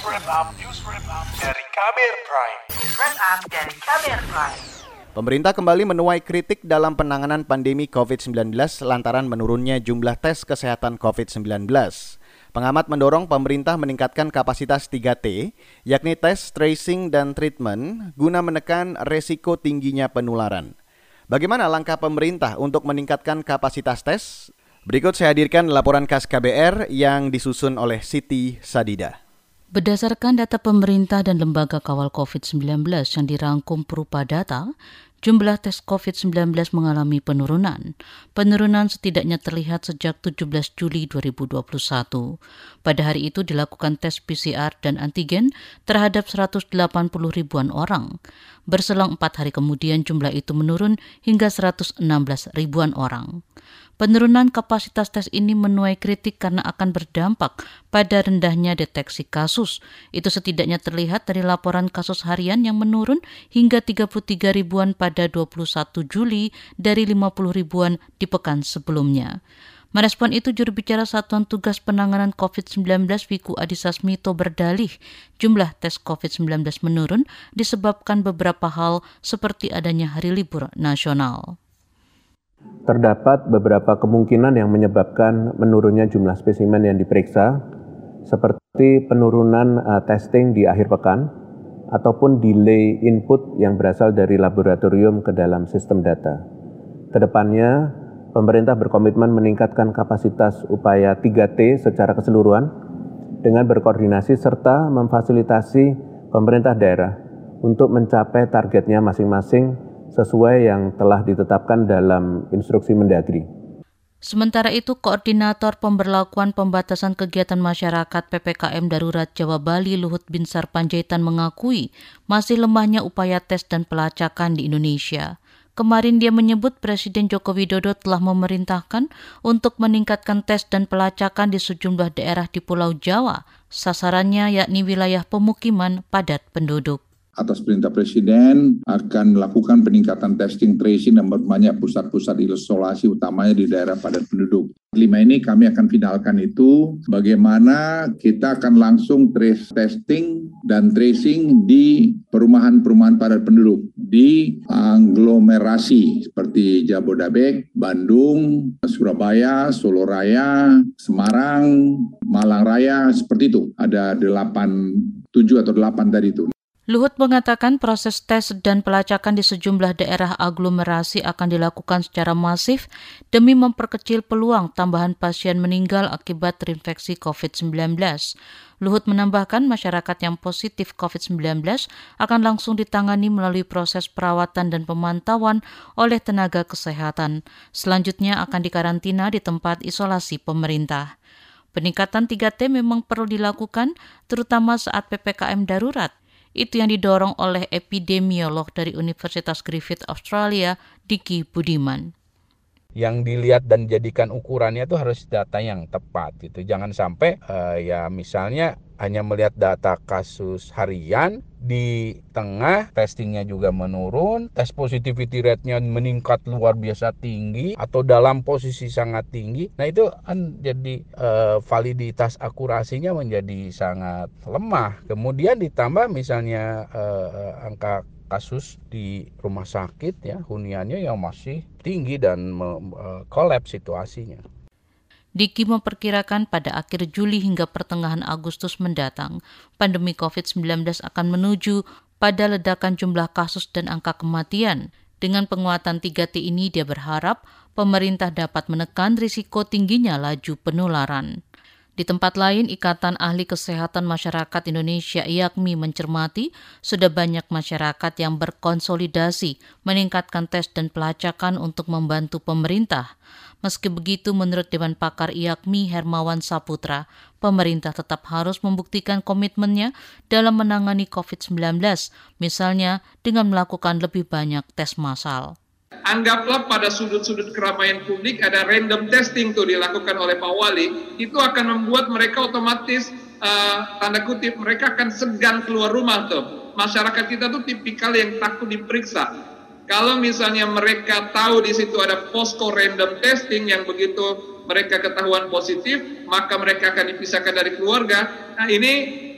News Wrap Up, News Wrap Up dari Kamer Prime. News Wrap Up dari Kamer Prime. Pemerintah kembali menuai kritik dalam penanganan pandemi COVID-19 lantaran menurunnya jumlah tes kesehatan COVID-19. Pengamat mendorong pemerintah meningkatkan kapasitas 3T, yakni tes, tracing, dan treatment, guna menekan resiko tingginya penularan. Bagaimana langkah pemerintah untuk meningkatkan kapasitas tes? Berikut saya hadirkan laporan khas KBR yang disusun oleh Siti Sadida. Berdasarkan data pemerintah dan lembaga kawal COVID-19 yang dirangkum berupa data, jumlah tes COVID-19 mengalami penurunan. Penurunan setidaknya terlihat sejak 17 Juli 2021. Pada hari itu dilakukan tes PCR dan antigen terhadap 180 ribuan orang. Berselang empat hari kemudian jumlah itu menurun hingga 116 ribuan orang. Penurunan kapasitas tes ini menuai kritik karena akan berdampak pada rendahnya deteksi kasus. Itu setidaknya terlihat dari laporan kasus harian yang menurun hingga 33 ribuan pada 21 Juli dari 50 ribuan di pekan sebelumnya. Merespon itu juru bicara Satuan Tugas Penanganan COVID-19 Wiku Adhisa Smito berdalih jumlah tes COVID-19 menurun disebabkan beberapa hal seperti adanya hari libur nasional. Terdapat beberapa kemungkinan yang menyebabkan menurunnya jumlah spesimen yang diperiksa, seperti penurunan uh, testing di akhir pekan ataupun delay input yang berasal dari laboratorium ke dalam sistem data. Ke depannya, pemerintah berkomitmen meningkatkan kapasitas upaya 3T secara keseluruhan dengan berkoordinasi serta memfasilitasi pemerintah daerah untuk mencapai targetnya masing-masing sesuai yang telah ditetapkan dalam instruksi Mendagri. Sementara itu, Koordinator Pemberlakuan Pembatasan Kegiatan Masyarakat PPKM Darurat Jawa Bali Luhut Binsar Panjaitan mengakui masih lemahnya upaya tes dan pelacakan di Indonesia. Kemarin dia menyebut Presiden Joko Widodo telah memerintahkan untuk meningkatkan tes dan pelacakan di sejumlah daerah di Pulau Jawa. Sasarannya yakni wilayah pemukiman padat penduduk atas perintah Presiden akan melakukan peningkatan testing tracing dan banyak pusat-pusat isolasi utamanya di daerah padat penduduk. Lima ini kami akan finalkan itu bagaimana kita akan langsung trace testing dan tracing di perumahan-perumahan padat penduduk di aglomerasi seperti Jabodabek, Bandung, Surabaya, Solo Raya, Semarang, Malang Raya seperti itu. Ada delapan, tujuh atau delapan tadi itu. Luhut mengatakan proses tes dan pelacakan di sejumlah daerah aglomerasi akan dilakukan secara masif demi memperkecil peluang tambahan pasien meninggal akibat terinfeksi COVID-19. Luhut menambahkan masyarakat yang positif COVID-19 akan langsung ditangani melalui proses perawatan dan pemantauan oleh tenaga kesehatan. Selanjutnya akan dikarantina di tempat isolasi pemerintah. Peningkatan 3T memang perlu dilakukan terutama saat PPKM darurat itu yang didorong oleh epidemiolog dari Universitas Griffith Australia, Diki Budiman yang dilihat dan jadikan ukurannya itu harus data yang tepat gitu. Jangan sampai uh, ya misalnya hanya melihat data kasus harian di tengah testingnya juga menurun, tes positivity rate-nya meningkat luar biasa tinggi atau dalam posisi sangat tinggi. Nah itu kan jadi eh, validitas akurasinya menjadi sangat lemah. Kemudian ditambah misalnya eh, angka kasus di rumah sakit ya huniannya yang masih tinggi dan kolaps situasinya. Diki memperkirakan pada akhir Juli hingga pertengahan Agustus mendatang, pandemi COVID-19 akan menuju pada ledakan jumlah kasus dan angka kematian. Dengan penguatan 3T ini, dia berharap pemerintah dapat menekan risiko tingginya laju penularan. Di tempat lain, Ikatan Ahli Kesehatan Masyarakat Indonesia IAKMI mencermati sudah banyak masyarakat yang berkonsolidasi meningkatkan tes dan pelacakan untuk membantu pemerintah. Meski begitu, menurut Dewan Pakar IAKMI Hermawan Saputra, pemerintah tetap harus membuktikan komitmennya dalam menangani COVID-19, misalnya dengan melakukan lebih banyak tes massal anggaplah pada sudut-sudut keramaian publik ada random testing tuh dilakukan oleh Pak Wali, itu akan membuat mereka otomatis uh, tanda kutip mereka akan segan keluar rumah tuh. Masyarakat kita tuh tipikal yang takut diperiksa. Kalau misalnya mereka tahu di situ ada posko random testing yang begitu mereka ketahuan positif, maka mereka akan dipisahkan dari keluarga. Nah ini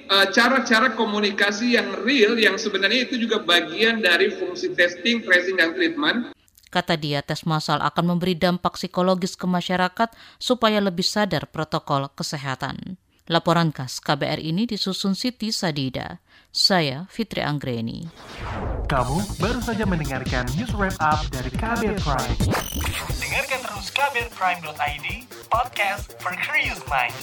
eh, cara-cara komunikasi yang real yang sebenarnya itu juga bagian dari fungsi testing, tracing, dan treatment. Kata dia, tes massal akan memberi dampak psikologis ke masyarakat supaya lebih sadar protokol kesehatan. Laporan khas KBR ini disusun Siti Sadida. Saya Fitri Anggreni. Kamu baru saja mendengarkan news wrap up dari KBR Prime. Dengarkan terus kbrprime.id, podcast for curious mind.